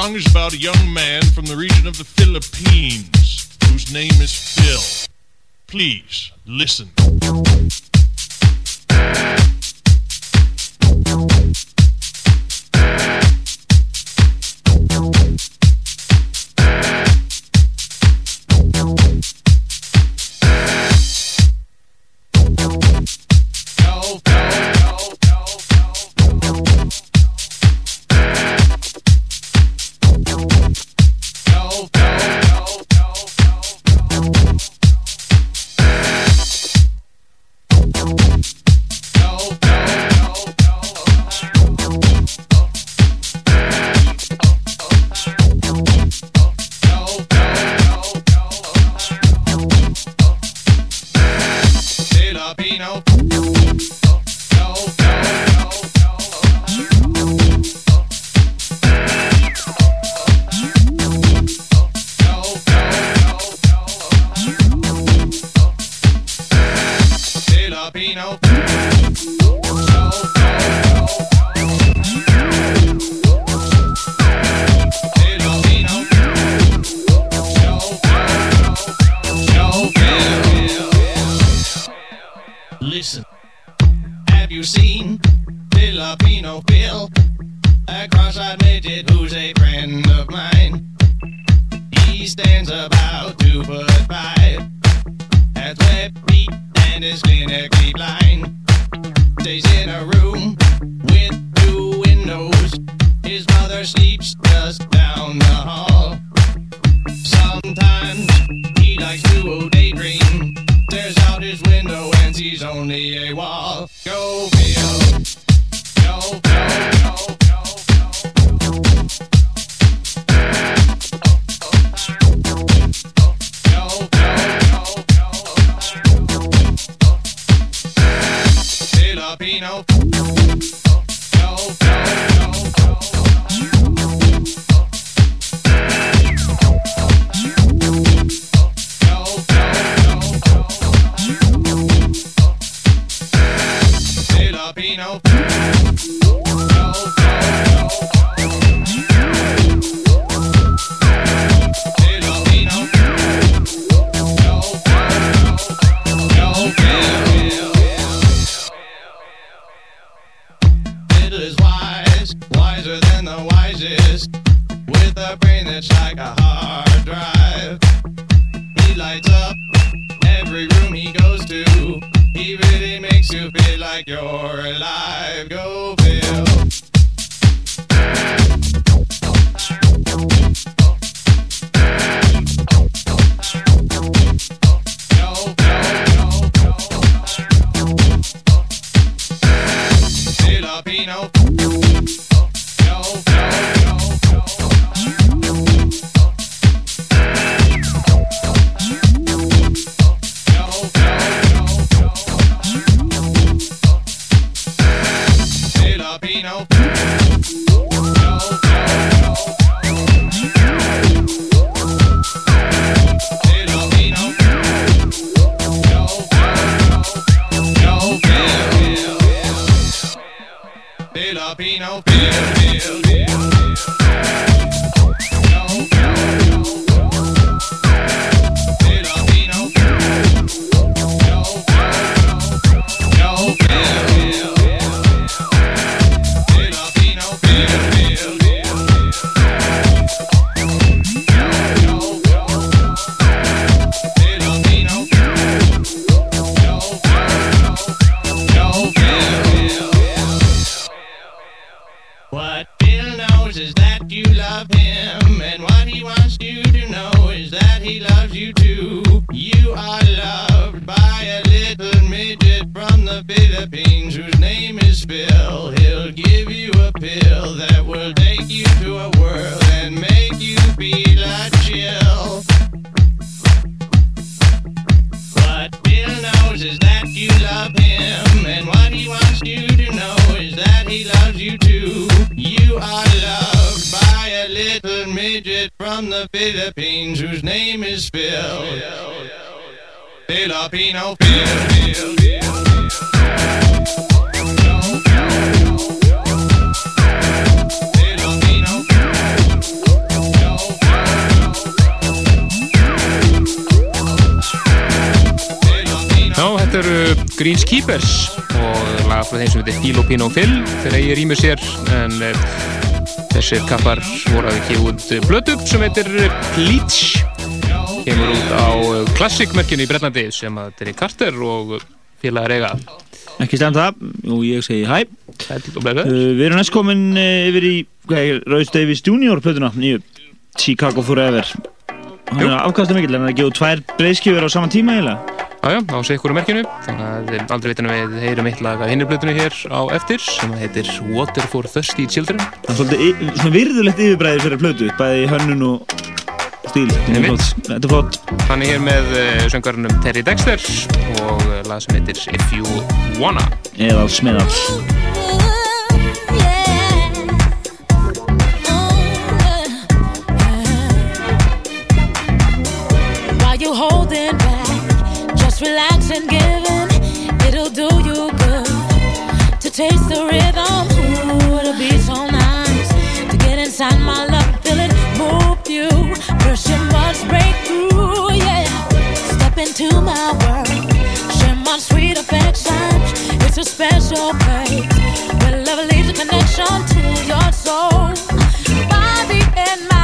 song is about a young man from the region of the Philippines whose name is Phil. Please listen. Gambino. Filipino Phil þeir eigi rýmur sér en uh, þessir kappar voru að gefa út blödu sem heitir Bleach. Kemur út á klassikmerkjunni í Brellandi sem að Derek Carter og félagar eiga. Ekki stefn það, og ég segi hæ. Við erum næst komin yfir í Rauðs Davies Junior plötuna nýju Chicago Forever. Hann er afkastum mikill, en hann er að gefa tvær breyðskjöfur á saman tíma eiginlega Jájá, á sig ykkur merkjunu þannig að aldrei vitum við heyrum eitt lag af hinnir blöðunni hér á eftir sem heitir Water for Thirsty Children. Það er svolítið svona virðulegt yfirbræði fyrir plötu bæði hönnun og stíl. Þetta er flott. Er hér með uh, söngvarunum Terry Dexter og uh, lag sem heitir If You Wanna. Eða smeðall While just relax and give in. It'll do you good to taste the rhythm. Ooh, it'll be so nice to get inside my love, feel it move you. First you must break through, yeah. Step into my world, share my sweet affection. It's a special place where love leaves a connection to your soul, body and mind.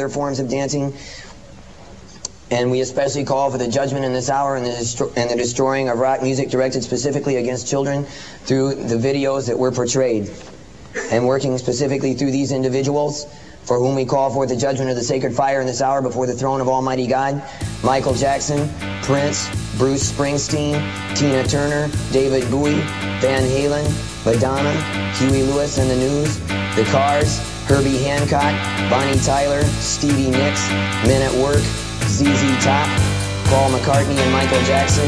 Other forms of dancing. And we especially call for the judgment in this hour and the, destro- and the destroying of rock music directed specifically against children through the videos that were portrayed. And working specifically through these individuals, for whom we call forth the judgment of the sacred fire in this hour before the throne of Almighty God, Michael Jackson, Prince, Bruce Springsteen, Tina Turner, David Bowie, Van Halen, Madonna, Huey Lewis and the News, The Cars, Herbie Hancock, Bonnie Tyler, Stevie Nicks, Men at Work, ZZ Top, Paul McCartney and Michael Jackson,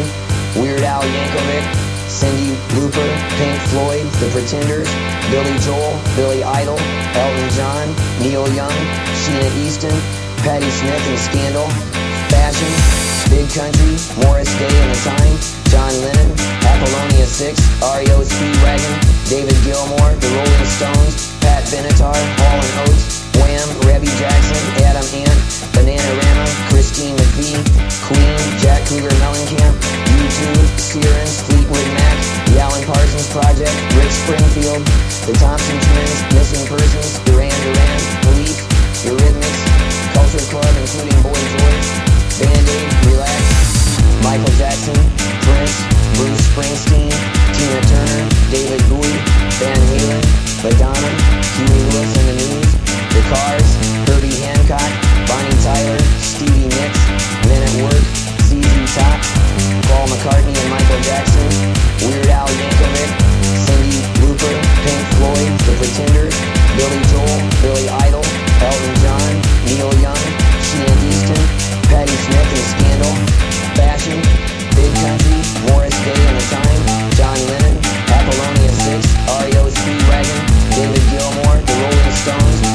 Weird Al Yankovic, Cindy Lauper, Pink Floyd, The Pretenders, Billy Joel, Billy Idol, Elton John, Neil Young, Sheena Easton, Patti Smith and Scandal, Fashion, Big Country, Morris Day and the Time, John Lennon, Apollonia 6, REO Speedwagon, David Gilmour, The Rolling Stones, Pat Benatar, Hall and Oates, Wham, Rebby Jackson, Adam Ant, Bananarama, Christine McVie, Queen, Jack Cougar Mellencamp, U2, Searins, Fleetwood Mac, The Alan Parsons Project, Rick Springfield, The Thompson Twins, Missing Persons, Duran Duran, Police, Eurythmics, Culture Club including Boy George, Band-Aid, Relax, Michael Jackson, Prince, Bruce Springsteen, Tina Turner, David Bowie, Van Halen, Madonna, Huey Lewis and the News, The Cars, Herbie Hancock, Bonnie Tyler, Stevie Nicks, Men at Work, ZZ Top, Paul McCartney and Michael Jackson, Weird Al Yankovic, Cindy Lauper, Pink Floyd, The Pretenders, Billy Joel, Billy Idol, Elton John, Neil Young, Patti Smith and Scandal, Fashion, Big Country, Morris Day and the Time, John Lennon, Apollonia 6, REO Speedwagon, David Gilmour, The Rolling Stones,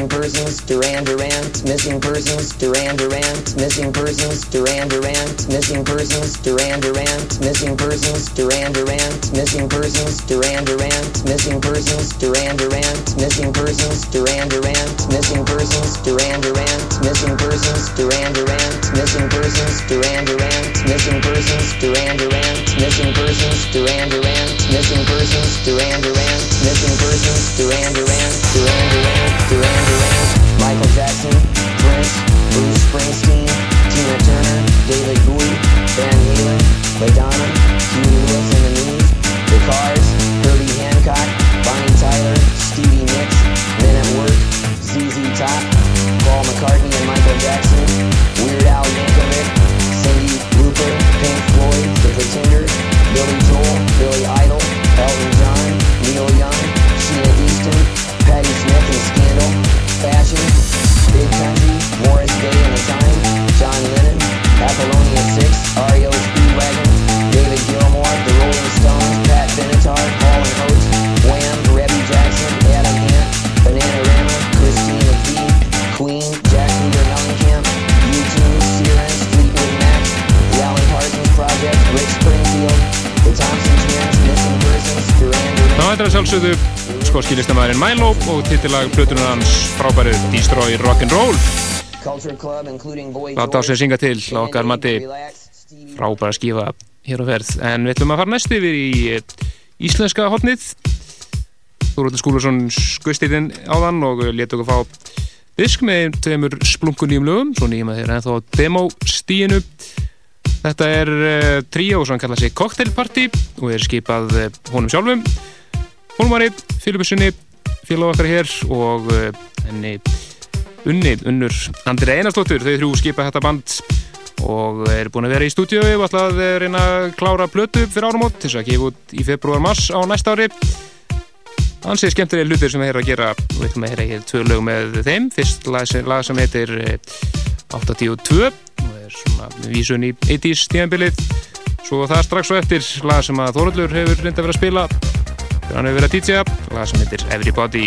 Missing Persons, Duran Duran, Missing Persons, Duran Duran, Missing Persons, Duran Duran, Missing Persons, Duran Duran, Missing Persons, Duran Duran, Missing Persons, Duran Duran, Missing Persons, Duran Duran, Missing Persons, Duran Duran, Missing Persons, Duran Duran, Missing Persons, Duran Duran, Missing Persons, Duran Duran, Missing Persons, Duran Duran, Missing Persons, Duran Duran, Missing Persons, Duran Duran, Missing Persons, Duran Duran, Duran Duran, Duran Duran, Michael Jackson, Prince, Bruce Springsteen, Tina Turner, David Bowie, Van Halen, Madonna, Huey Lewis and the News, The Cars, Herbie Hancock, Bonnie Tyler, Stevie Nicks, Men at Work, ZZ Top, Paul McCartney and Michael Jackson, Weird Al Yankovic, Cindy Lauper, Pink Floyd, The Pretenders, Billy Joel, Billy Idol, Er að sjálfsögðu skótski listamæðurinn Milo og titillag plötunar hans frábæri Destroy Rock'n'Roll Láta á sig synga til á okkar mati. Frábæra skífa hér á ferð. En við ætlum að fara næst yfir í eh, íslenska hotnið Þúrúti Skúlason skust í þinn áðan og leta okkur fá disk með tveimur splungun nýjum lögum. Svo nýjum að þeir ennþá á demo stíinu Þetta er uh, tríó sem kalla sig Cocktail Party og er skipað uh, honum sjálfum Hólmari, Filippussunni félag okkar hér og henni unni, unnur Andri Einarstóttur, þau þrjú skipa þetta band og er búin að vera í stúdíu. Og að reyna að klára plötu fyrir áramót til þess að gefa út í februar-mars á næsta ári. Ansið skemmtilega hlutir sem við erum að gera. Við ætlum að heyra hér tvö lög með þeim. Fyrst lag sem, heitir eh, 82 og er svona vísun í 80s tíðanbilið svo það strax og eftir lag sem að Þóruldur hefur reynda verið að spila Þannig að vera DJ-up, lag sem heitir Everybody.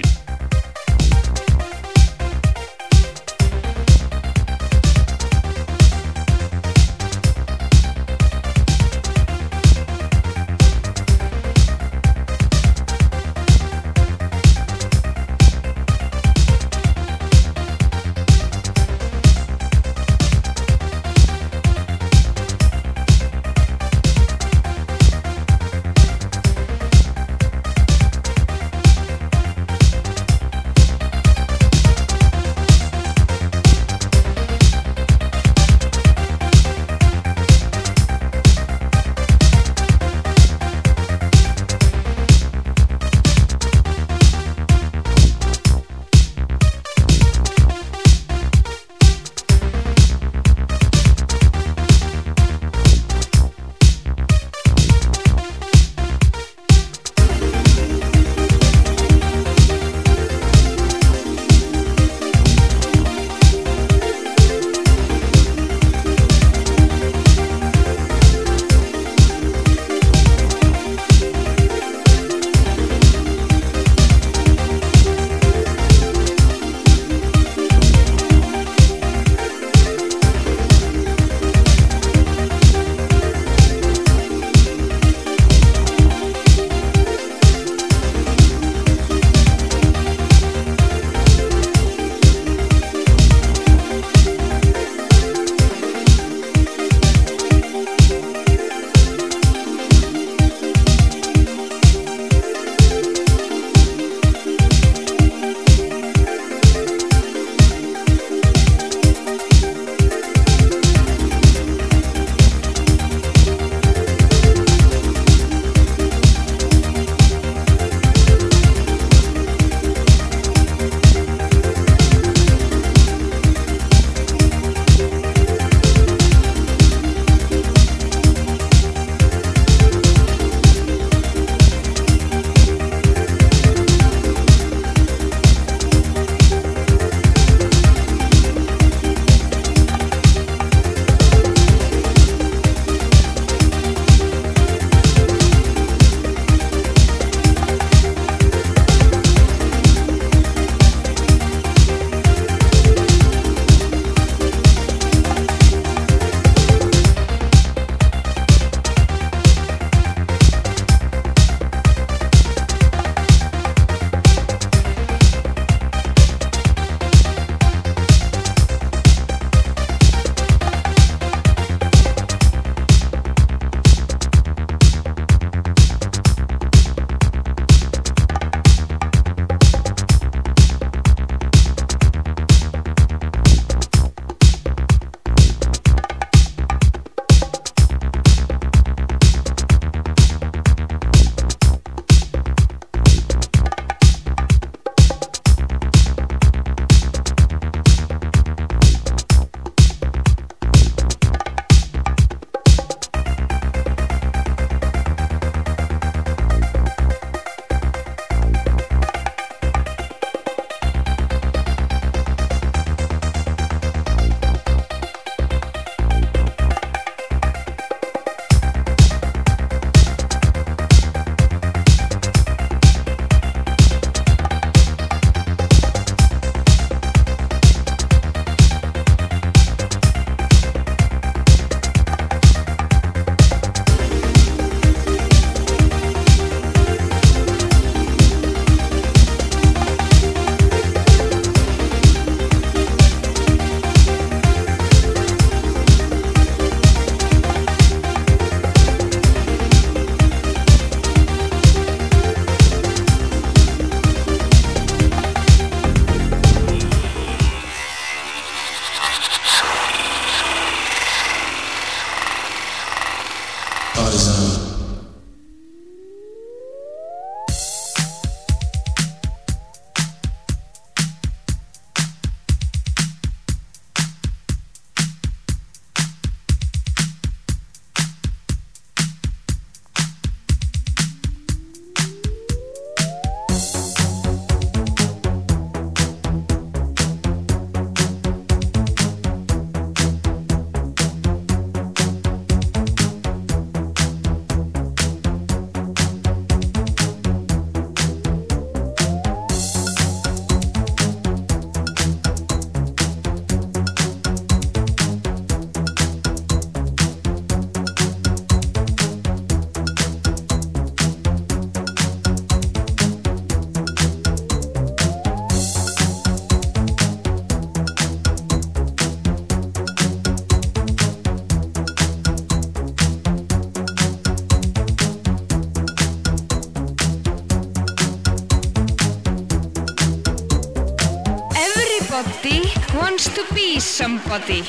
Wants to be somebody.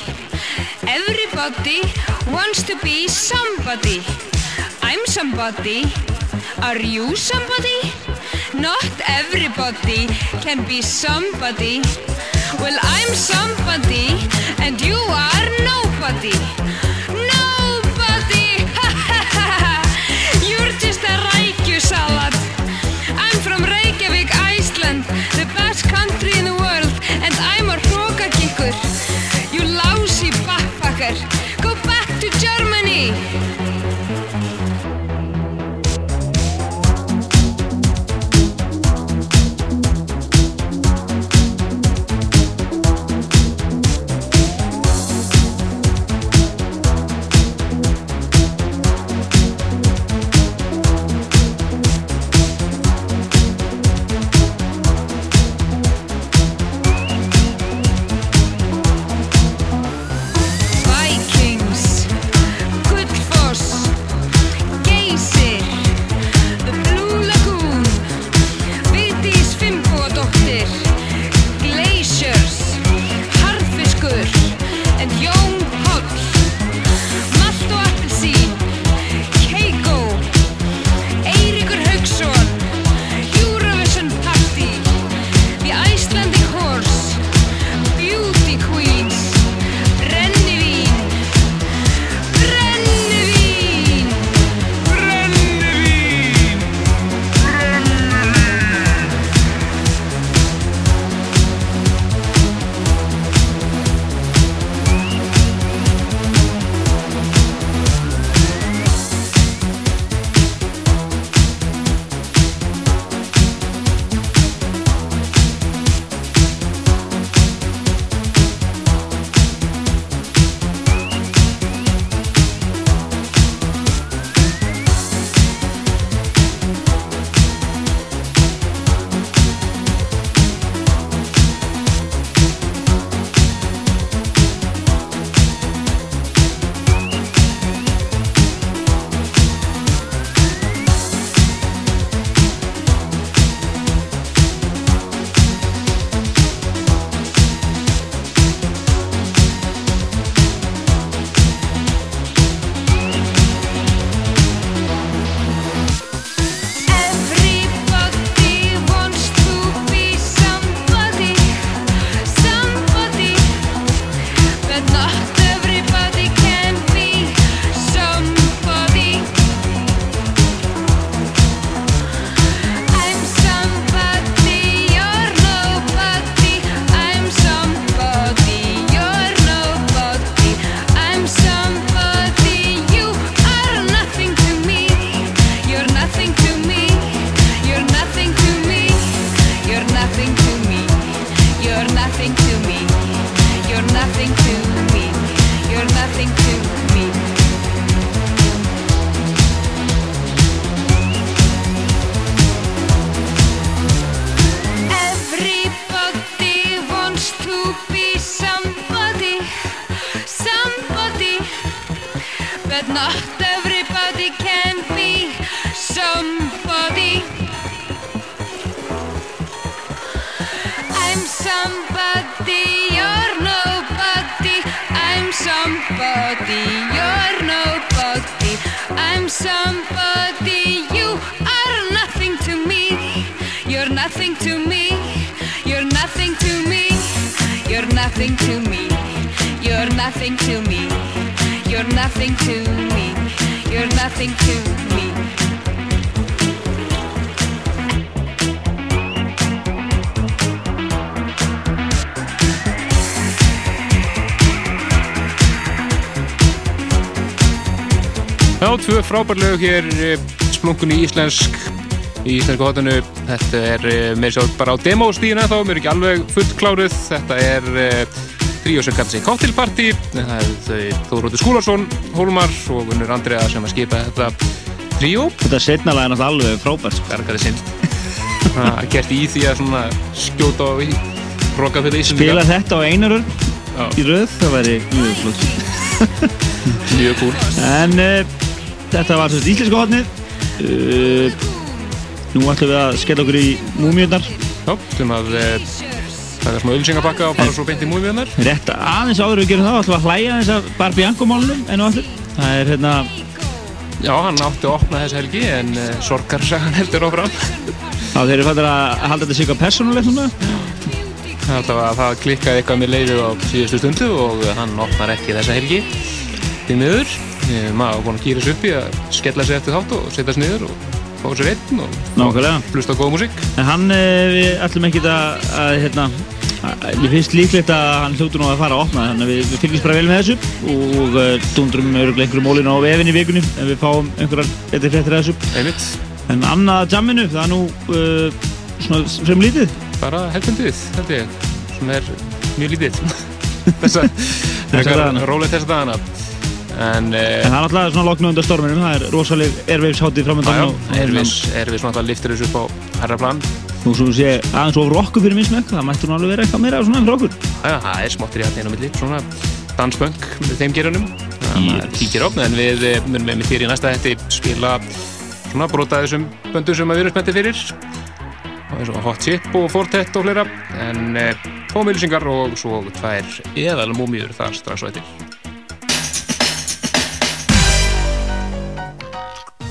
Everybody wants to be somebody. I'm somebody. Are you somebody? Not everybody can be somebody. Well, I'm somebody and you are nobody. Nobody! You're just a rækju salad. I'm from Reykjavík, Iceland, the best country in the world, and I'm a nothing to me. You're nothing to me. You're nothing to me. You're nothing to me. You're nothing to me. You're nothing to me. Já, tvö frábær lög hér eh, splungun í íslensk í íslensku hotinu. Þetta er eh, með sér bara á demostíðina þá, mér er ekki alveg fullkláruð. Þetta er uh, tríó sem kallar sig Cocktailparty. Það er þau Þóróttur Skúlarsson, Hólmar og Gunnar Andrea sem að skipa þetta tríó. Þetta setnalega er náttúrulega alveg frábært sko. Gargaði sinn Það er gert í því að svona skjóta og roka fyrir því Spila þetta á einarur í röð, það væri mjög flott. Mjög cool. En uh, þetta var sérst íslenska hotnið. Uh, Nú ætlum við að skella okkur í múmiurnar Já, sem að uh, taka smá ölsingapakka og fara svo beint í múmiðunar Rétt aðeins áður við gerum það, ætlum að hlæja þess að Barbie málunum enn og aftur. Það er hérna, Já, hann átti að opna þessa helgi en uh, sorgarsagan heldur áfram þá þeir eru fættir að halda þetta eitthvað persónulegt núna. Það, það klikkaði eitthvað með leiðið á síðustu stundu og hann opnar ekki þessa helgi því miður Eh, maður búin að gýra sér upp í að skella sér eftir þátt og setja sér niður og fá sér einn og Nákvæmlega. hlusta góða músík. En hann, eh, við ætlum ekki að, að hérna, að- ég finnst líklegt að hann hljótu nú að fara að opna þannig að við, við fylgjumst bara vel með þessu og uh, dundrum öruglega einhverjum mólinu á vefin í vikunni ef við fáum einhverjar betri fréttir að þessu. Einmitt, En annað jamminu, það er nú uh, svona frem lítið. Bara hefðbundið held ég, sem er mjög lítið. Þessa, dagana. rólið þessa dagana en En eh, það er alltaf svona loknu undan storminum, það er rosaleg erveifs hátíð framöndan svona alltaf liftir þessu upp á herra plan Nú svo sé aðeins ofur okkur fyrir minnsmekk, það mættur nú alveg vera eitthvað meira svona fyrir okkur Já, það er smottir í hættin á milli, svona dansbönk með þeim gerunum það maður kíkir á, en við eh, munum með þér í næsta hætti spila svona brota þessum böndum sem við erum spenntið fyrir. Og eins og Hot Chip og Fortet og fleira. En eh, tómiðlýsingar og svo tvær eðal múmiður þar strax og eftir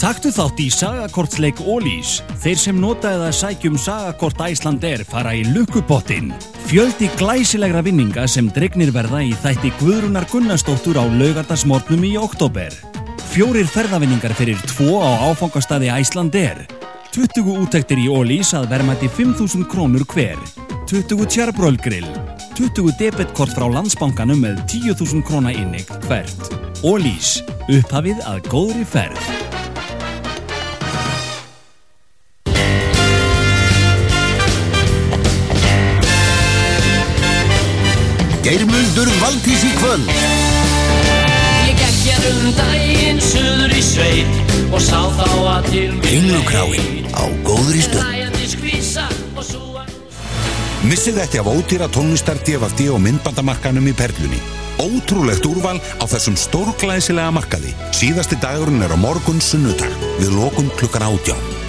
Taktu þátt í Sagakortsleik Ólís. Þeir sem nota eða sækjum Sagakort Æsland er fara í lukkupottin. Fjöldi glæsilegra vinninga sem dregnir verða í þætti Guðrunar Gunnarsdóttur á laugardagsmornum í oktober. Fjórir ferðavinningar fyrir tvo á áfangastadi Æsland er. 20 úttektir í Ólís að verðmætti 5.000 krónur hver. 20 tjarbrölgrill. 20 debetkort frá landsbankanum með 10.000 króna innig hvert. Ólís. Upphafið að góðri ferð. Geirmundur Valdís í kvöld. Ég gekk hér um daginn suður í sveit og sá þá að til mig Englukráin á góðri súa. Missið ekki af ódýra tónlistar DFD og myndbandamarkanum í Perlunni. Ótrúlegt úrval á þessum stórglæsilega markaði. Síðasti dagurinn er á morgun sunnudag. Við lokum klukkan átján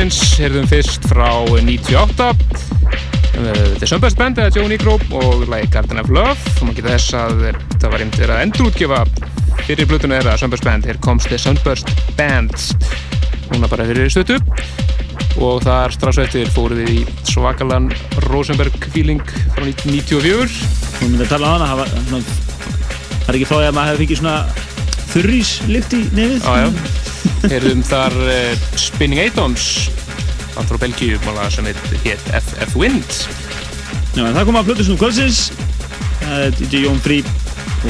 kvöldsins, herðum fyrst frá 98 Þetta er Sunburst Band eða Joe Negro og lagi Garden of Love. Og maður geta þess að það var einmitt að endurútgefa fyrir blötuna þeirra Sunburst Band, hér komst þið Sunburst Band. Núna bara fyrir stötu og þar strax eftir fóruð við í svakalan Rosenberg feeling frá 1994 Þú myndi að tala á hana, það er ekki því að maður hefði fengið svona þurríslift í nefið. Já, já. Heyrðum þar uh, Spinning Atoms hann frá Belgíu sem heit FF Wind. Já, en það kom að Plutusnum kvöldsins. Það er DJ Jón Frí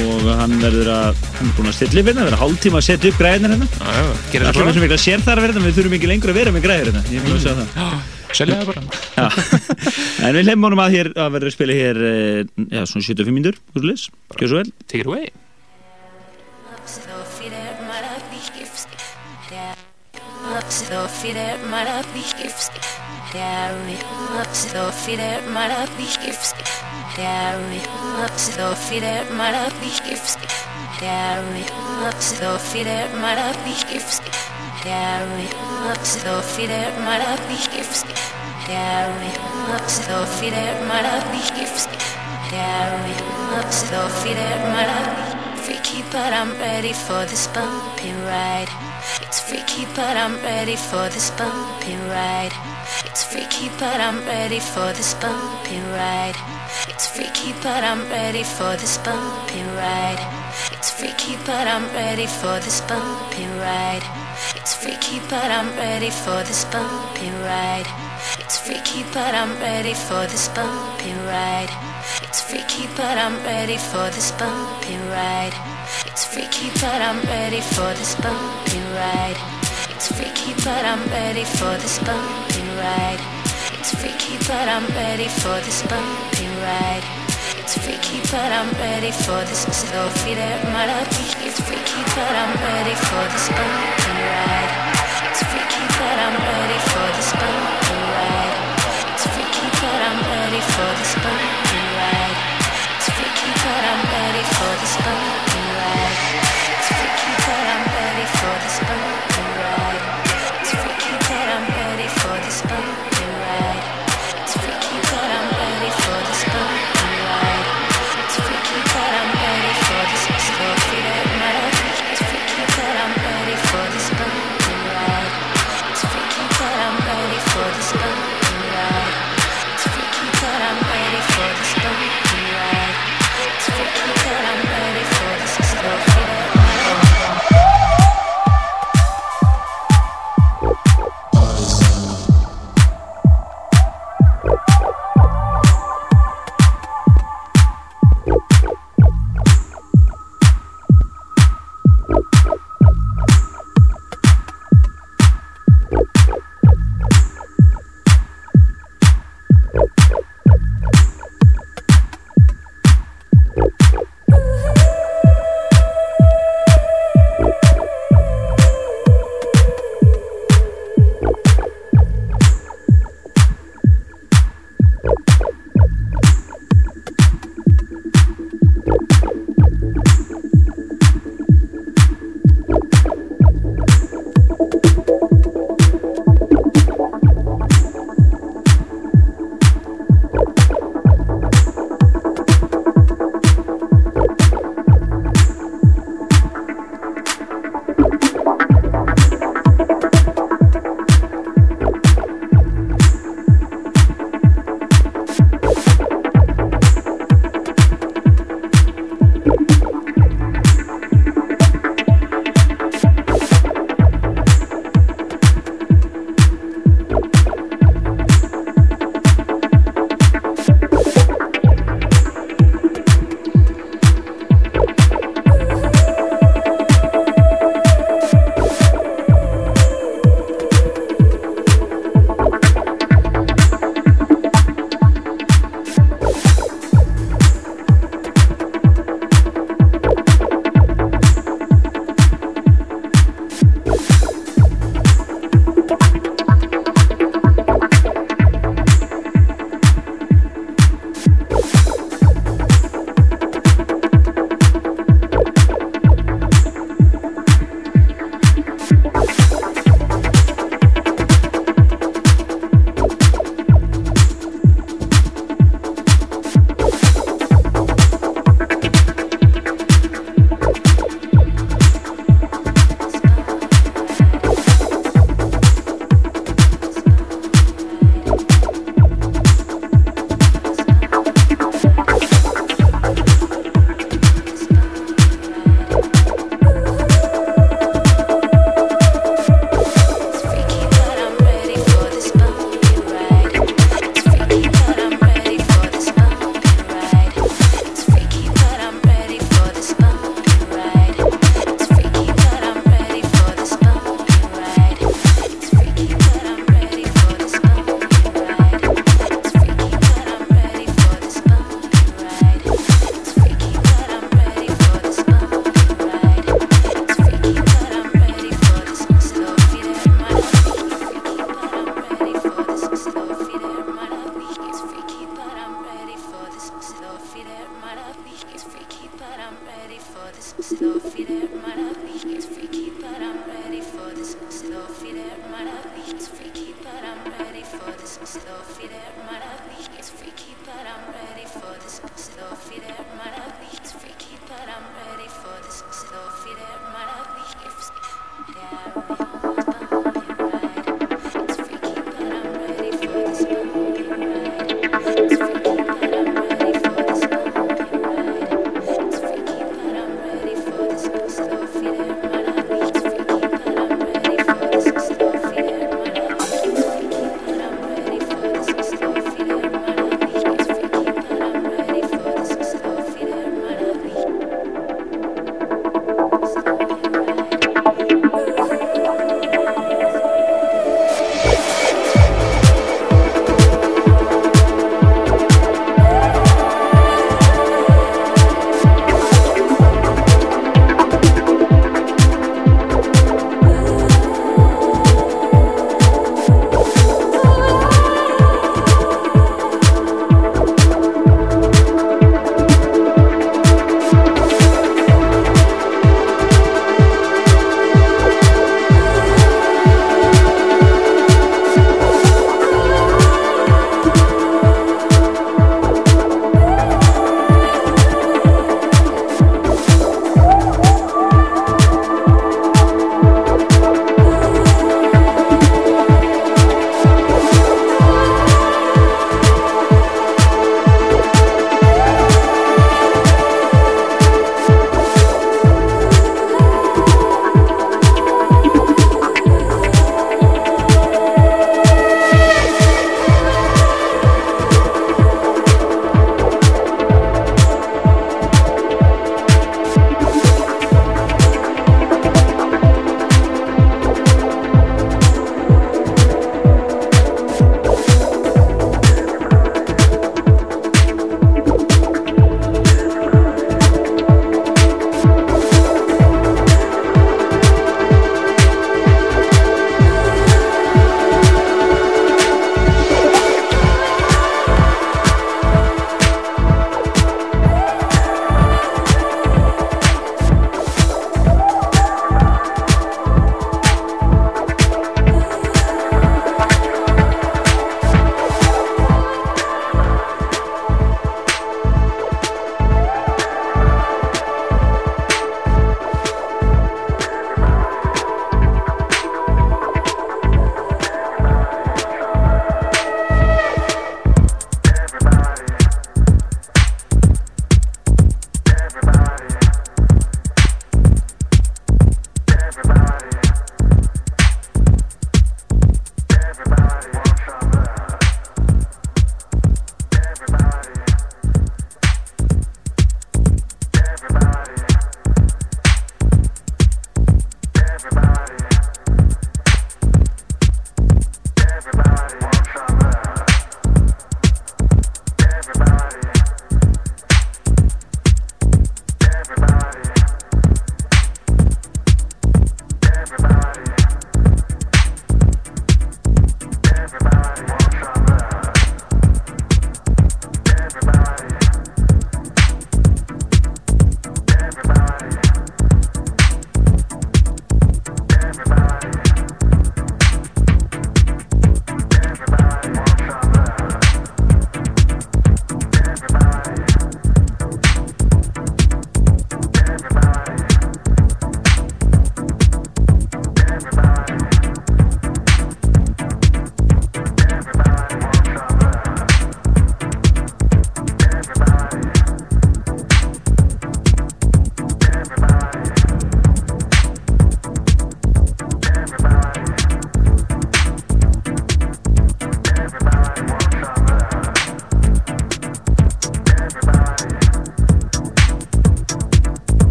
og hann verður að hann er búinn að stilla upp hérna, verður að hálftíma að setja upp græðinir hérna. Já, já, gerir það Allir sem virkla sér þar að verða, við þurfum ekki lengur að vera með græðir hérna, ég er búinn að segja það. Já, selja. Það bara. En við hlemmum honum að hér að verður að spila hér, eh, já, svona 75 mínútur, úrleis, gjör svo vel Sophie der Malabichivsky, der Sophie der Malabichivsky, der Sophie der Malabichivsky, der Sophie der Malabichivsky, der Sophie der Malabichivsky, der Sophie der Malabichivsky, der Sophie der Malabichivsky. Freaky but I'm ready for this bumpy ride It's freaky, but I'm ready for this bumpy ride. It's freaky, but I'm ready for this bumpy ride. It's freaky, but I'm ready for this bumpy ride. It's freaky, but I'm ready for this bumpy ride. It's freaky, but I'm ready for this bumpy ride. It's freaky, but I'm ready for this bumpy ride. It's freaky, but I'm ready for this bumpy ride. It's freaky, but I'm ready for this bumpy ride. It's freaky, but I'm ready for this bumpy ride. It's freaky, but I'm ready for this bumpy ride. It's freaky, but I'm ready for this slow feeder marathi. It's freaky, but I'm ready for this bumpy ride. It's freaky, but I'm ready for this bumpy ride. It's freaky, but I'm ready for this bumpy ride. Ready for this ride. It's freaky, I'm ready for this bumpy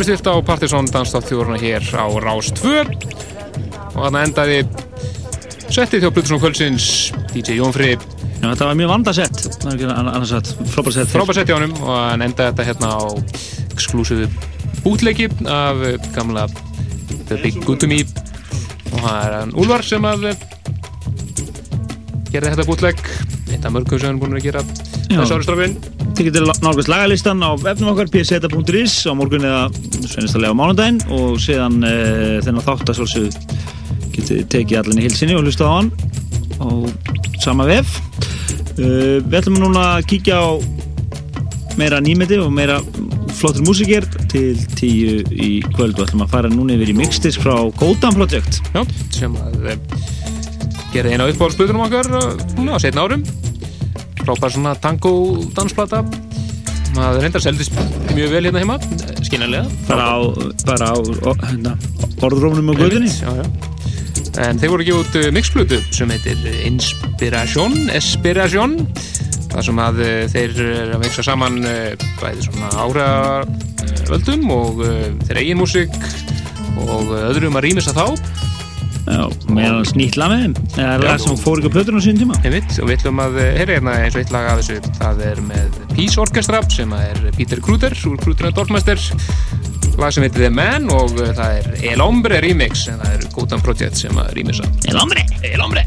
Stilt á Partiðsson danstáttjóðurna hér á Rás 2 og þarna endaði settið hjá Plutusson Kvöldsins DJ Jón Frið Já, þetta var mjög vandasett, frábært sett. Frábært sett. Hjá honum og hann endaði þetta hérna á exklusífu bútleiki af gamla The Big Me. Og það er hann Úlvar sem að gerði þetta bútleik eitt af mörgum sem hann er búin að gera þessu ári strafinn Þið getur nálgast lagalistan á vefnum okkar pseta.is á morgun eða sveinistalega á mánundaginn og síðan e, þennan þátt að svolítið getið tekið allir í hilsinni og hlusta á hann á sama vef. E, við ætlum núna að kíkja á meira nýmeti og meira flottur músikir til tíu í kvöld og ætlum að fara núna yfir í mixdisk frá Godan Project. Já, sem að gera eina uppáhaldsböðunum okkar á setna árum frábær svona tango dansplata maður reyndar seldist mjög vel hérna heima skinnanlega bara á, bara á hérna, orðrónum og guðinni en þeir voru ekki út mixplötu sem heitir Inspiration Espiration þar sem að þeir er að veiksa saman bæði svona ára völdum og þeir eigin músik og öðrum að rýmisa þá Meðan snýtla með þeim? Eða er það sem fór ykkur plötur á sín tíma? Einmitt, og við ætlum að heyra hérna eins og eitt lag af þessu. Það er með Peace Orchestra sem er Peter Kruder úr Kruder and Dorfmeister lag sem heitir The Man og það er El Hombre remix en það er Gotan Project sem að rýmisa El Hombre! El Hombre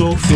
og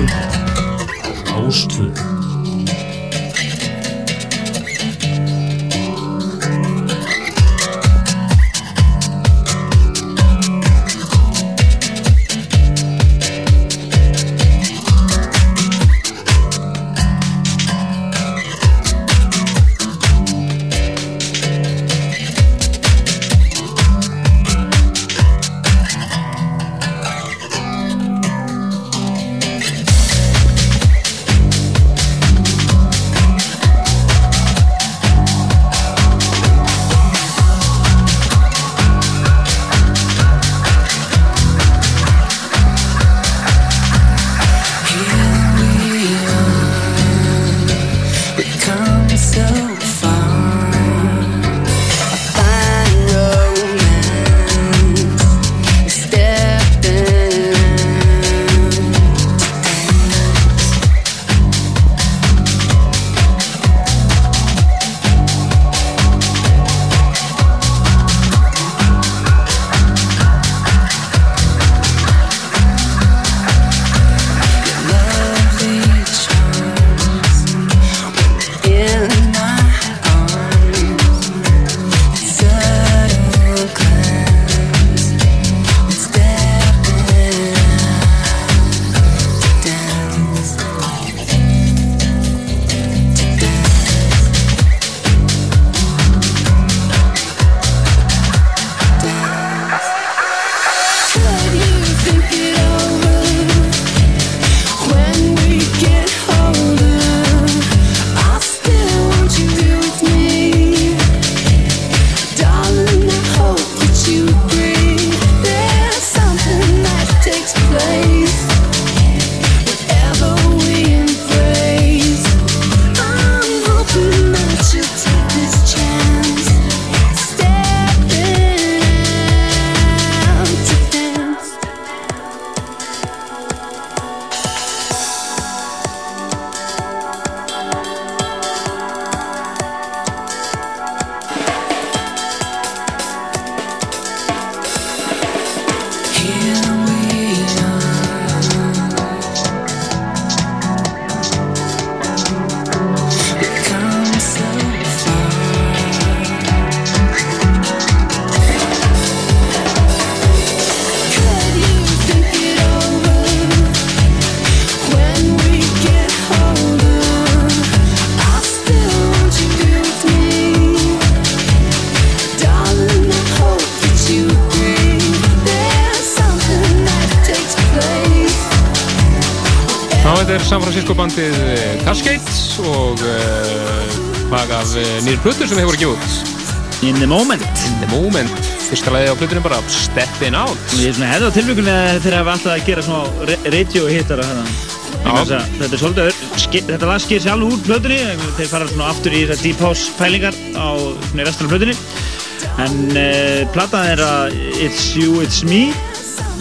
þetta er San Francisco bandið eh, Cascade og uh, lag af uh, nýr plötur sem hefur ekki út. In the moment. In the moment. Fyrsta lagið á plötunum bara Steppin' Out. Ég er svona hefði á tilvíkunni að þeir hafa alltaf að gera svona radio hittara Þetta er svolítið, þetta lag sker sér alveg úr plötunni, þeir fara svona aftur í þessar deep house pælingar á svona í restan af plötunni. En uh, platan er að It's You, It's Me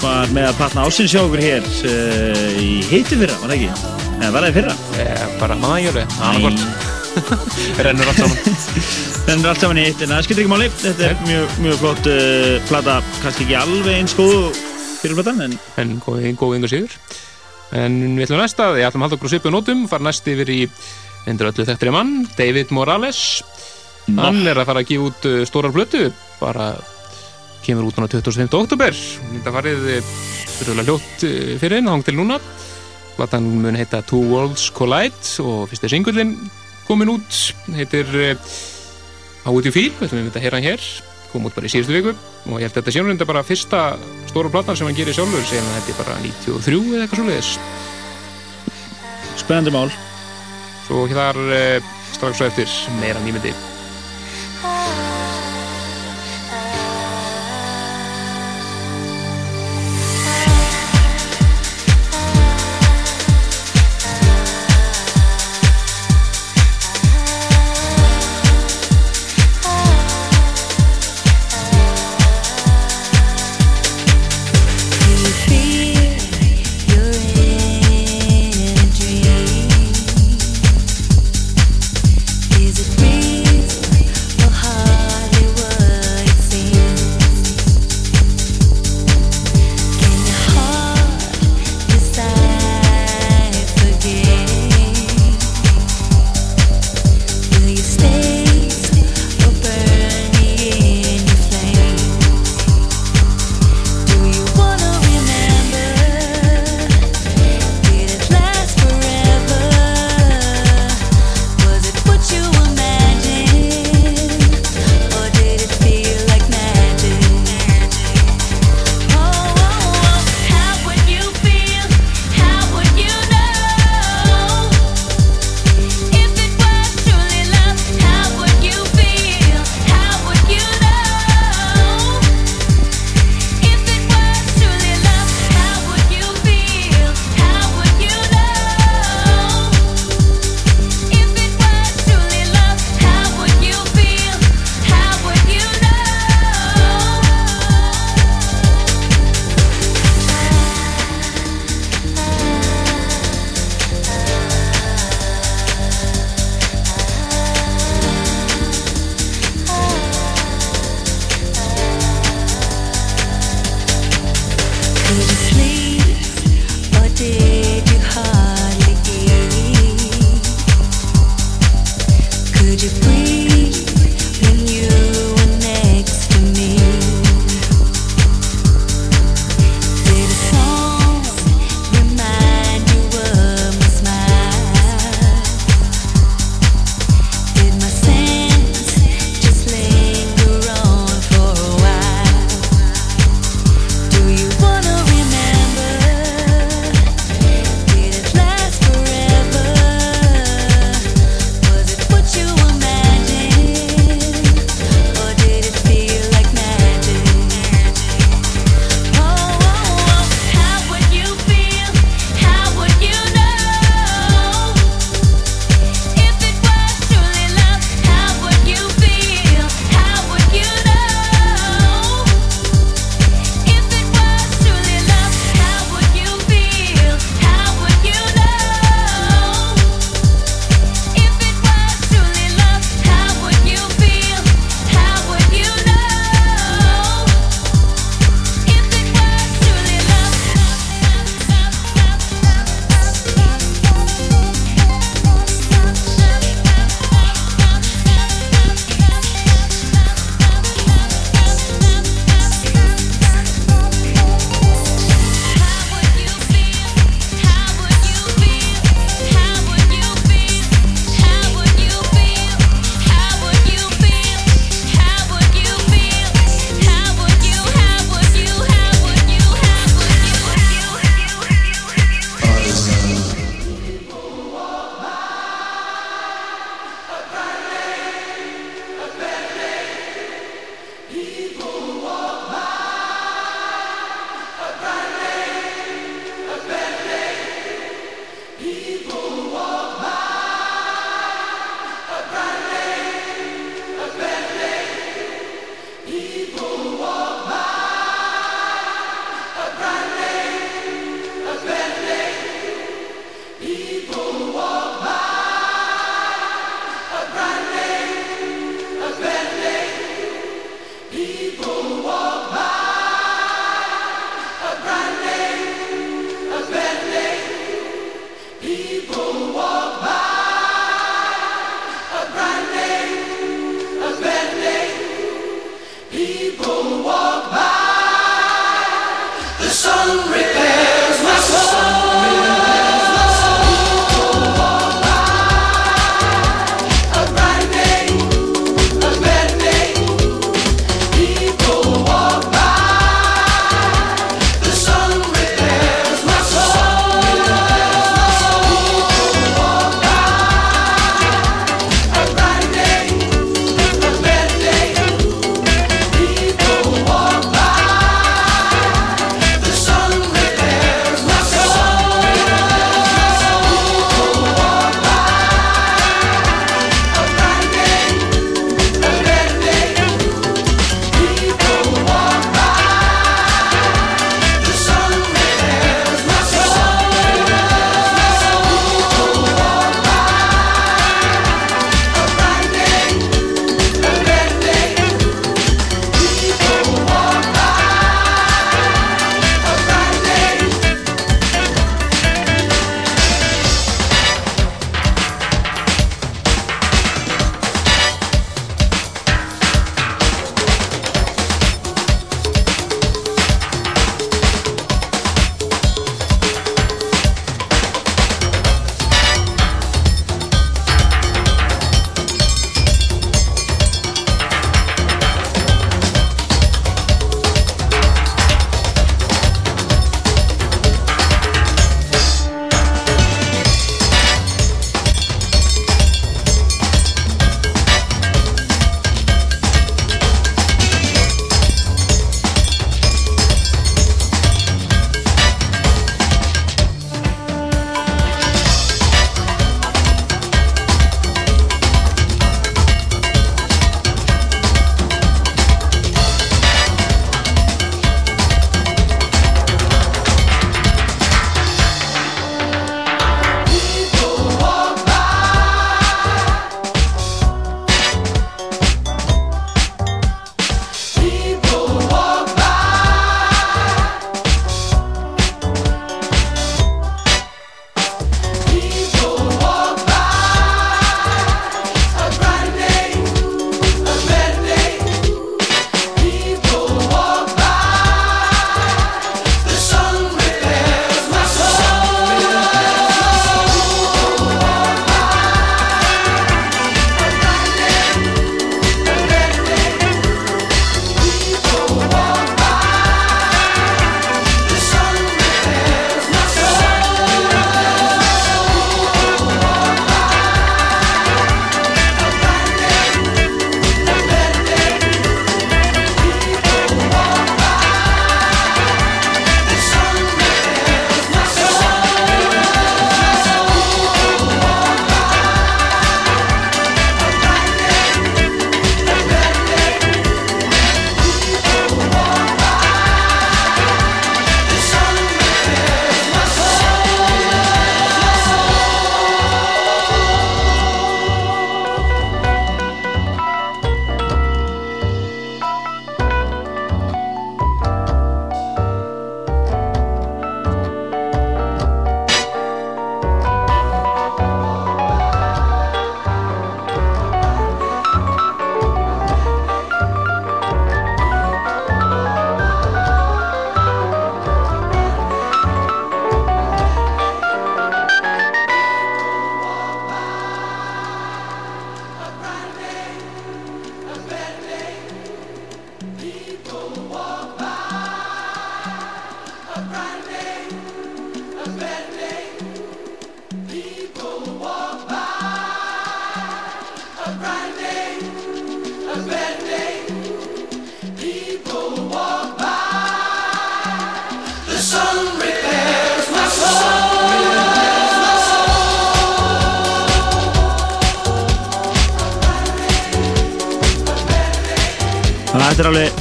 var með að platna ásins hjá okkur hér uh, í heiti fyrra, var það ekki? Eða var það fyrra? Eh, bara maðurlega, annarkort. Rennur allt saman. Rennur allt saman í eitt, en það skilur ekki máli. Þetta er mjög, mjög flott uh, plata, kannski ekki alveg eins góð fyrir platan, en... En góð, yngur sigur. En við ætlum næsta, ég ætlum að halda okkur á svipu nótum, fara næst yfir í endur öllu þekktri mann, David Morales. Hann er að fara að gefa út stórar blötu, bara kemur út núna 25. oktober. Þetta farið fyrirlega hljótt uh, fyrir inn, hang til núna. Platan mun heita Two Worlds Collide og fyrsti singullin komin út, heitir You Feel, við ætlum við að heyra hann hér, kom út bara í síðustu viku og ég held að þetta nú reynda bara fyrsta stóra platan sem hann gerir sjálfur, sem þetta er bara 93 eða eitthvað svoleiðis. Spennandi mál. Svo þar uh, strax svo eftir meira nýmyndi.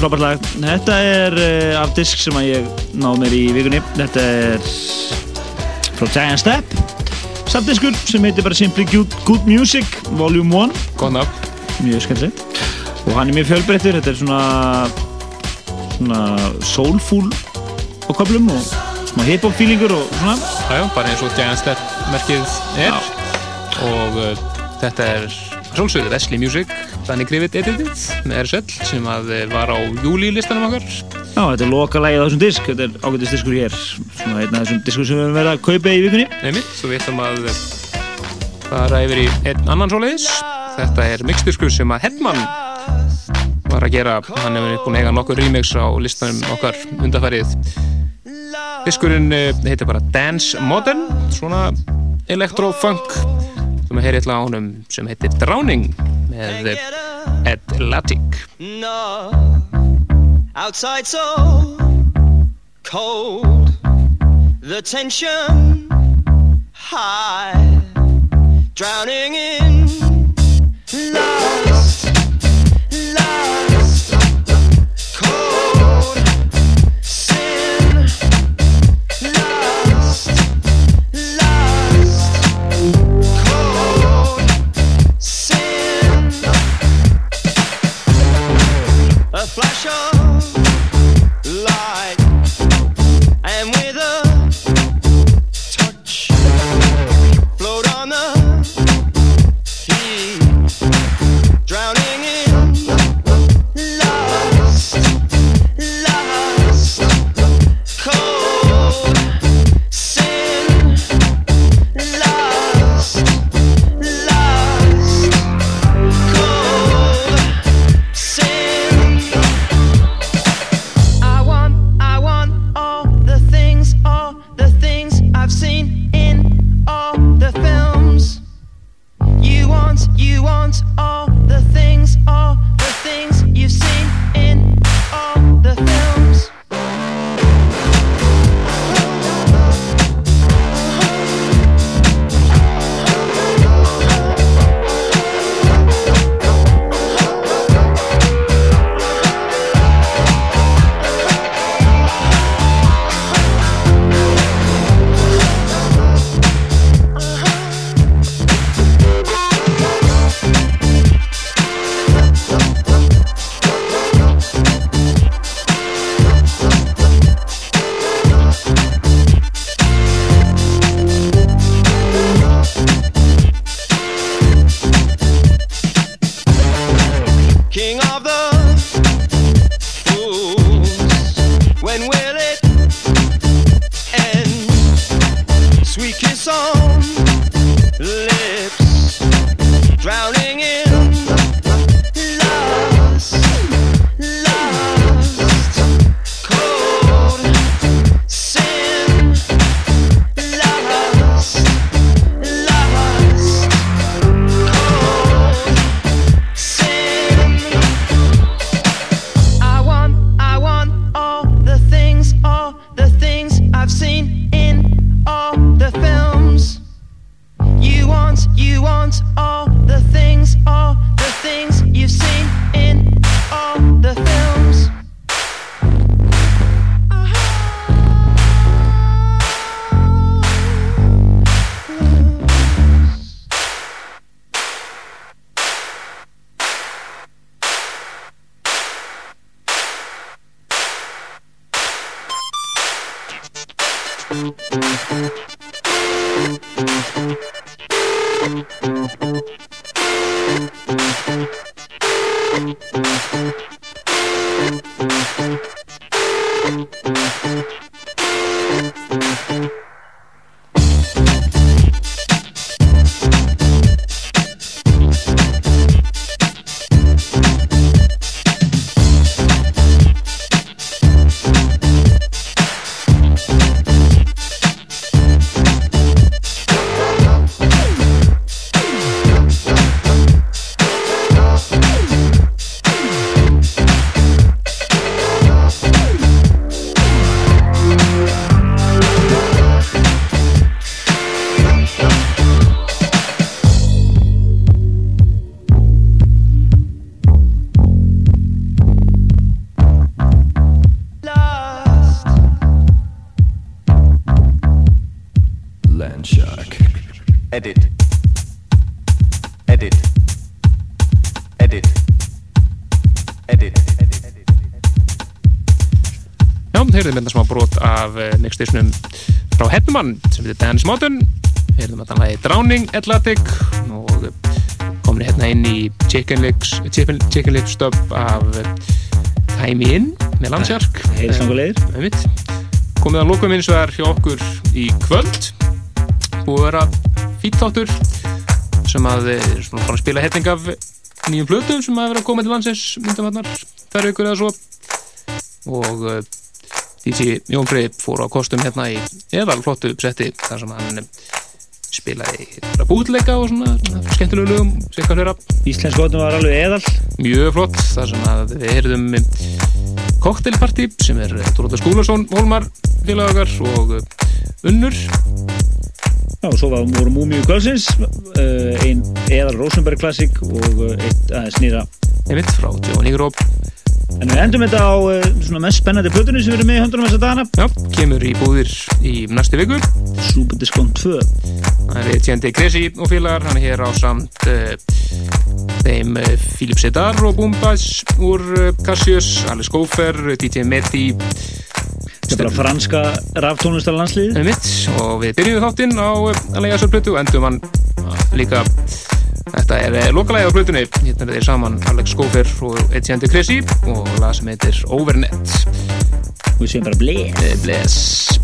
Frábært lag. Þetta er uh, af disk sem að ég náð mér í vikunni. Þetta er frá Giant Step. Samdiskur sem heitir bara Simply Good, Good Music Volume 1. Góð nafn. Mjög skemmtilegt. Og hann er mjög fjölbreyttur. Þetta er svona, svona soulful á köflum og smá hip-hop feelingur og svona. Jájá, bara eins og Giant Step merkið er. Og uh, þetta er sjálfsögðu Wesley Music, Danny Krivit editið með RSL sem að eh, var á júli listanum okkar. Já, þetta er loka lagið á þessum disk. Þetta er ágætist diskur hér. Svona einn af þessum diskur sem við höfum verið að kaupa í vikunni. Einmitt, svo við ætlum að eh, fara yfir í einn annan svoleiðis. Þetta er mixdiskur sem að Hedman var að gera. Hann hefur búin að eiga nokkur remix á listanum okkar undarfærið. Diskurinn eh, heitir bara Dance Modern, svona electro-funk sem að heyri eitthvað á honum sem heitir Drowning með Atlantic. No, outside so cold, the tension high, drowning in Hefnumann sem heitir Dennis Modern. Heyrðum þetta lagi Drowning Atlantic og komin hérna inn í Chicken Lips Chicken, Chicken Lips stub af Time In með landsjark. Uh, komið að lokum eins og er hjá okkur í kvöld og vera fýtt þáttur sem að eh, svona að spila helling af nýjum plötum sem að vera að koma til landsins myndavarnar þær ykkur eða svo. Og uh, DJ Jón Frey fór á kostum hérna í eðal flottu setti þar sem hann eh, spilaði bútleika og svona, svona skemmtilegu lögum sikka hlera Íslensk góðnum var alveg eðal mjög flott þar sem að við heyrðum koktelparti sem er Dóróta Skúlason Hólmar félagar og Unnur. Já, og svo voru Múmiu Kvölsins uh, ein eðal Rosenberg klassik og eitt aðeins nýra Einmitt frá Jóni Gróp En við endum þetta á uh, svona mest spennandi plötunni sem við erum með í höndunum þessa dagana. Já, kemur í búðir í næstu viku. Superdiskont 2 Það er Tjendi Kresi og félagar hann er hér á samt uh, þeim uh, Philip Sedar og Boombas úr uh, Cassius, Alice Gofer DJ Medi Þetta er bara franska raftónlistar landslið mitt og við byrjum þáttinn á uh, að lega þessar plötu og endum hann líka Þetta er uh, lokalægi á plötunni. Hérna er þeir saman Alex Gofer og Etienne de Cressy og lag sem heitir Overnet. Við séum bara bless Bless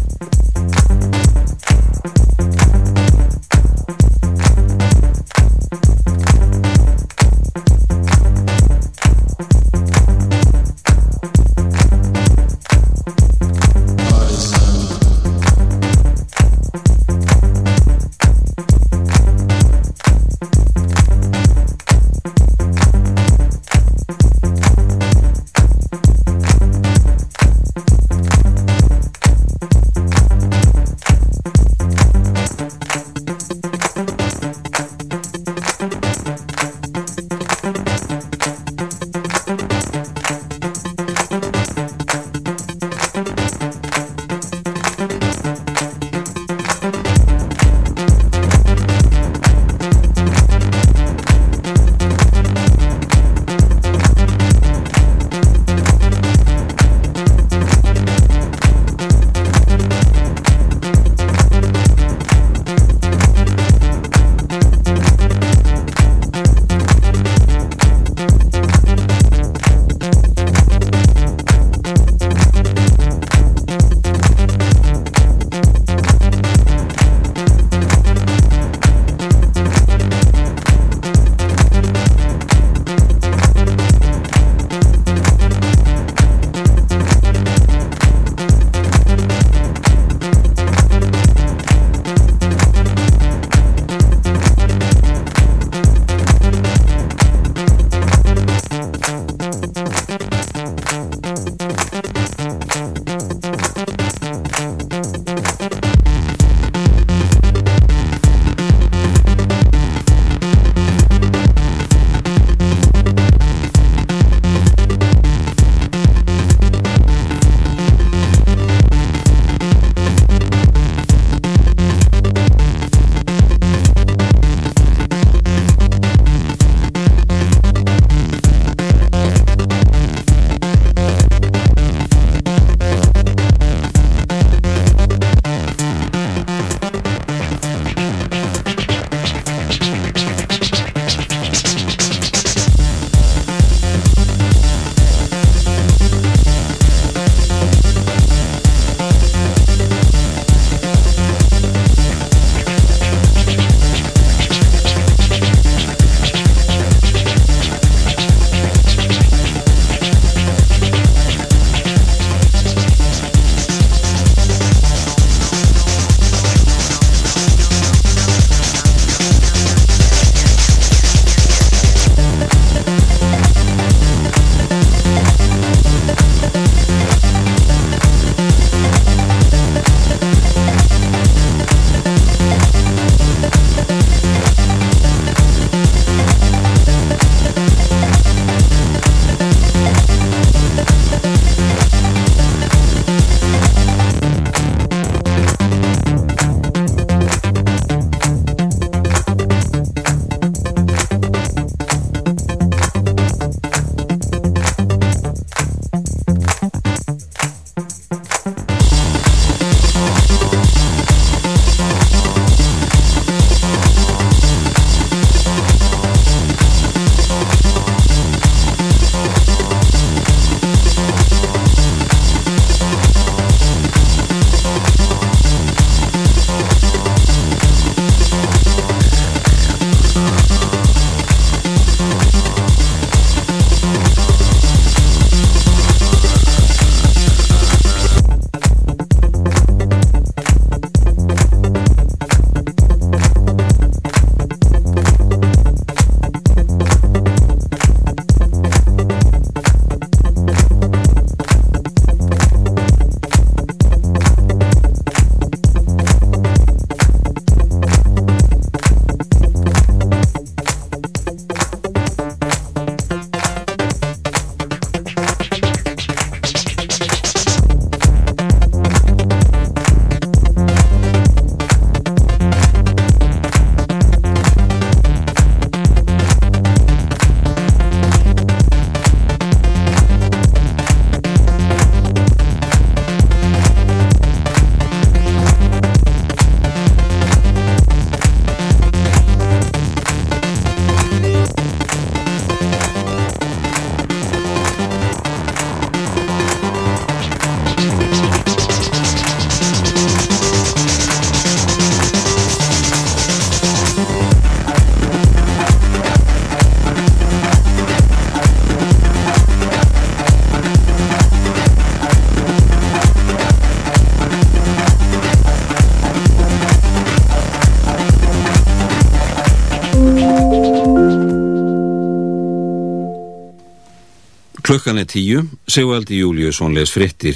Klukkan er tíu, Sigvaldi Júliusson les frittir.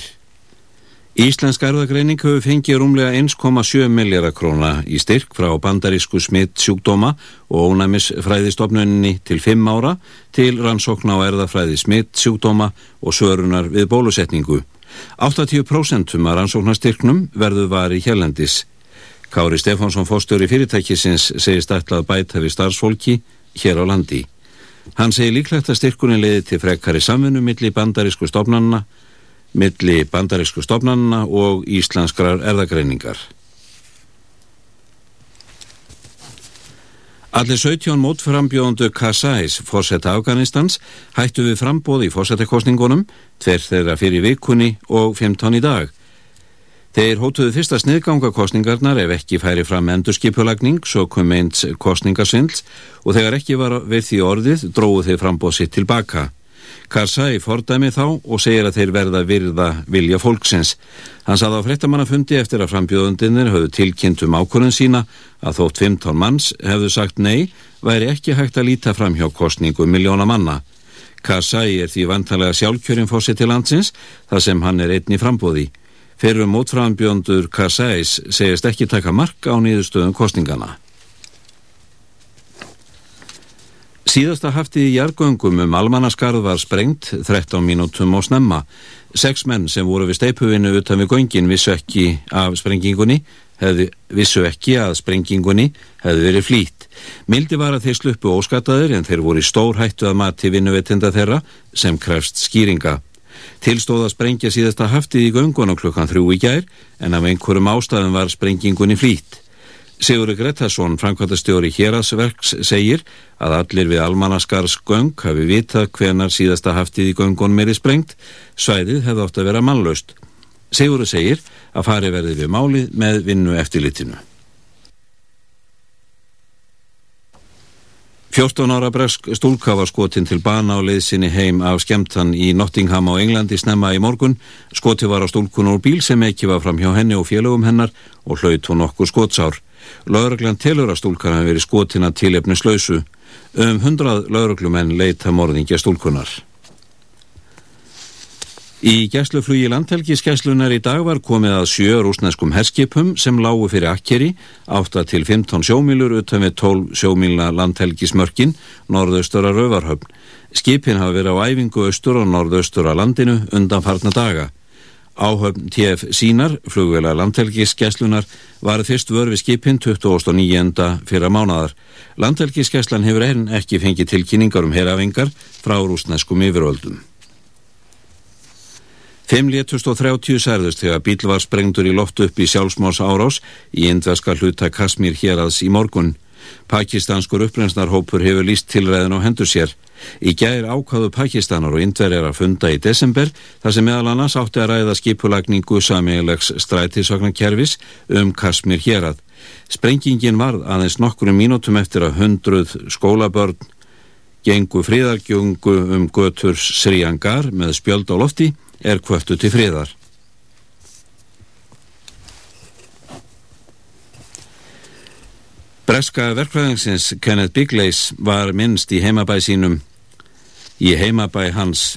Íslensk erðagreining hefur fengið rúmlega 1,7 miljardar króna í styrk frá bandarísku smitt sjúkdóma og ónæmisfræðistofnunni til 5 ára til rannsókna á erðafræði smitt sjúkdóma og sörunar við bólusetningu. 80% um að rannsóknastyrknum verður var í hérlendis. Kári Stefánsson fórstöri fyrirtækisins segist ætlað bæta við starfsfólki hér á landi. Hann segir líklegt að styrkunin leiði til frekari samfunnu milli bandarísku stofnanna, milli bandarísku stofnanna og íslenskrar erðagreiningar. Allir 17 mótframbjóðandu Kassais, fórsetta Afganistans, hættu við frambóð í fórsettakostningunum, tver þeirra fyrir vikunni og 15 í dag. Þeir hótuðu fyrsta sniðgangakostningarnar ef ekki færi fram endurskipulagning, svo kom eins kostningasvindl og þegar ekki var við því orðið dróðu þeir frambóð sitt tilbaka. Karsai fordæmi þá og segir að þeir verða virða vilja fólksins. Hann saði á frettamannafundi eftir að frambjóðundinir höfðu tilkynnt um ákvörðun sína að þótt 15 manns hefðu sagt nei, væri ekki hægt að líta fram hjá kostningu miljóna manna. Karsai er því vantalega sjálfkjörin fórsett til landsins, þar sem hann er einn í frambóði. Fyrrum mótframbjöndur Karsais segist ekki taka mark á nýðustöðum kostningana. Síðasta haftið í jargöngum um almannaskarð var sprengt 13 mínútum og snemma. Seks menn sem voru við steipuvinu utan við göngin vissu ekki af sprengingunni, hefði, vissu ekki að sprengingunni hefði verið flýtt. Mildi var að þeir sluppu óskataður en þeir voru í stór hættu að mati vinnuvetinda þeirra sem krefst skýringa. Tilstóð að sprengja síðasta haftið í göngunum klukkan þrjú í gær en af einhverjum ástæðum var sprengingunni flýtt. Sigurður Gretarsson, framkvæmtastjóri Hjeraðsverks, segir að allir við almannaskars göng hafi vitað hvenar síðasta haftið í göngunum er í sprengt, svæðið hefði átt að vera mannlaust. Sigurður segir að fari verði við málið með vinnu eftirlitinu. 14 ára bresk stúlka var skotin til bana á leiðsinni heim af skemtan í Nottingham á Englandi snemma í morgun. Skoti var á stúlkun úr bíl sem ekki var fram hjá henni og félögum hennar og hlaut hún okkur skotsár. Lauraglan telur að stúlkan hafi verið skotin að tilefni slausu. Um hundrað lauraglumenn leita morðingja stúlkunar. Í gæsluflugi landhelgiskæslunar í dag var komið að sjö rúsneskum herskipum sem lágu fyrir akkeri, 8 til 15 sjómílur utan við 12 sjómílna landhelgismörkin, norðaustur að Rauvarhöfn. Skipin hafa verið á æfingu austur og norðaustur að landinu undan farna daga. Áhöfn TF Sínar, flugvela landhelgiskæslunar, var fyrst vör við skipin 29. fyrra mánadar. Landhelgiskæslan hefur enn ekki fengið tilkynningar um herafingar frá rúsneskum yfiröldum. Fimm létust og 30 særðust þegar bíl var sprengtur í loft upp í sjálfsmáls árás í indveska hluta Kasmír hérads í morgun. Pakistanskur upprensnarhópur hefur líst tilræðin á hendur sér. Í gæðir ákvaðu Pakistanar og indverjar að funda í desember þar sem meðal annars átti að ræða skipulagningu sameigilegs strætisvagnarkerfis um Kasmír hérad. Sprengingin varð aðeins nokkrum mínútum eftir að hundruð skólabörn gengu fríðargjöngu um götur Sriangar með spjöld á lofti er kvöttu til fríðar. Breska verkfræðingsins Kenneth Bigleys var minnst í heimabæ sínum í heimabæ hans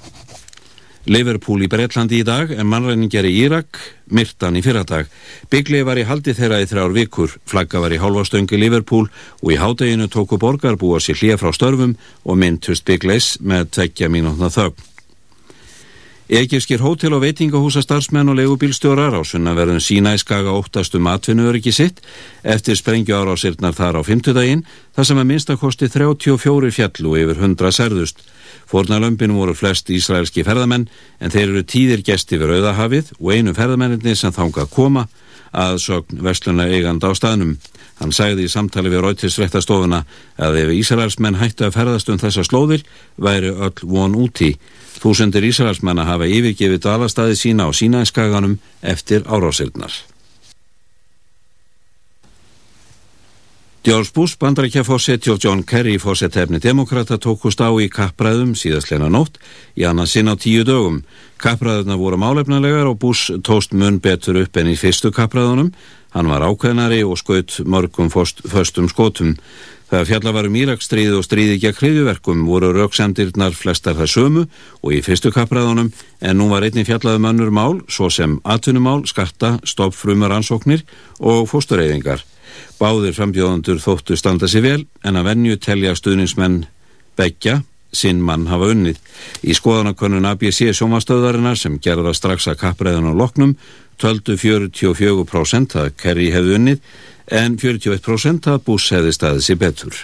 Liverpool í Breitlandi í dag en mannræningjar í Írak myrtan í fyrradag. Bigley var í haldi þeirra í þrjár vikur, flagga var í hálfastöngi Liverpool og í hádeginu tóku borgarbúa sér hlýja frá störfum og myndtust Bigleys með tveggja mínútna þögn. Egefskir hótel og veitingahúsa starfsmenn og legubílstjórar á sunnaverðun sína í skaga óttastum atvinnuöryggi sitt eftir sprengju árásirnar þar á fymtudaginn þar sem að minnstakosti 34 fjallu yfir 100 særðust. Fornalömpin voru flest ísraelski ferðamenn en þeir eru tíðir gesti við Rauðahafið og einu ferðamenninni sem þánga að koma að sögn vestluna eiganda á staðnum. Hann sagði í samtali við Rautisrættastofuna að ef Ísraelsmenn hættu að ferðast um þessa slóðir væri öll von úti. Þúsundir Ísraelsmenna hafa yfirgefið dalastaði sína á sínainskaganum eftir árásirnar. George Bush, bandarækjafósetti og John Kerry, fósettefni demokrata, tókust á í kappræðum síðastleina nótt í annað sinn á tíu dögum. Kappræðuna voru málefnalegar og Bush tóst mun betur upp enn í fyrstu kappræðunum. Hann var ákveðnari og skaut mörgum föstum skotum. Þegar fjalla var um Írakstríð og stríði gegn hriðjuverkum voru rauksendirnar flestar það sömu og í fyrstu kappræðunum en nú var einnig fjallaðum önnur mál svo sem atvinnumál, skatta, stoppfrumar ansóknir og fóstureyðingar. Báðir frambjóðandur þóttu standa sér vel en að venju telja stuðningsmenn begja sinn mann hafa unnið. Í skoðanakönnun ABC sjómastöðarinnar sem gerða strax að kappræðan á loknum töldu 44% að Kerry hefði unnið en 41% að Bush hefði staðið sér betur.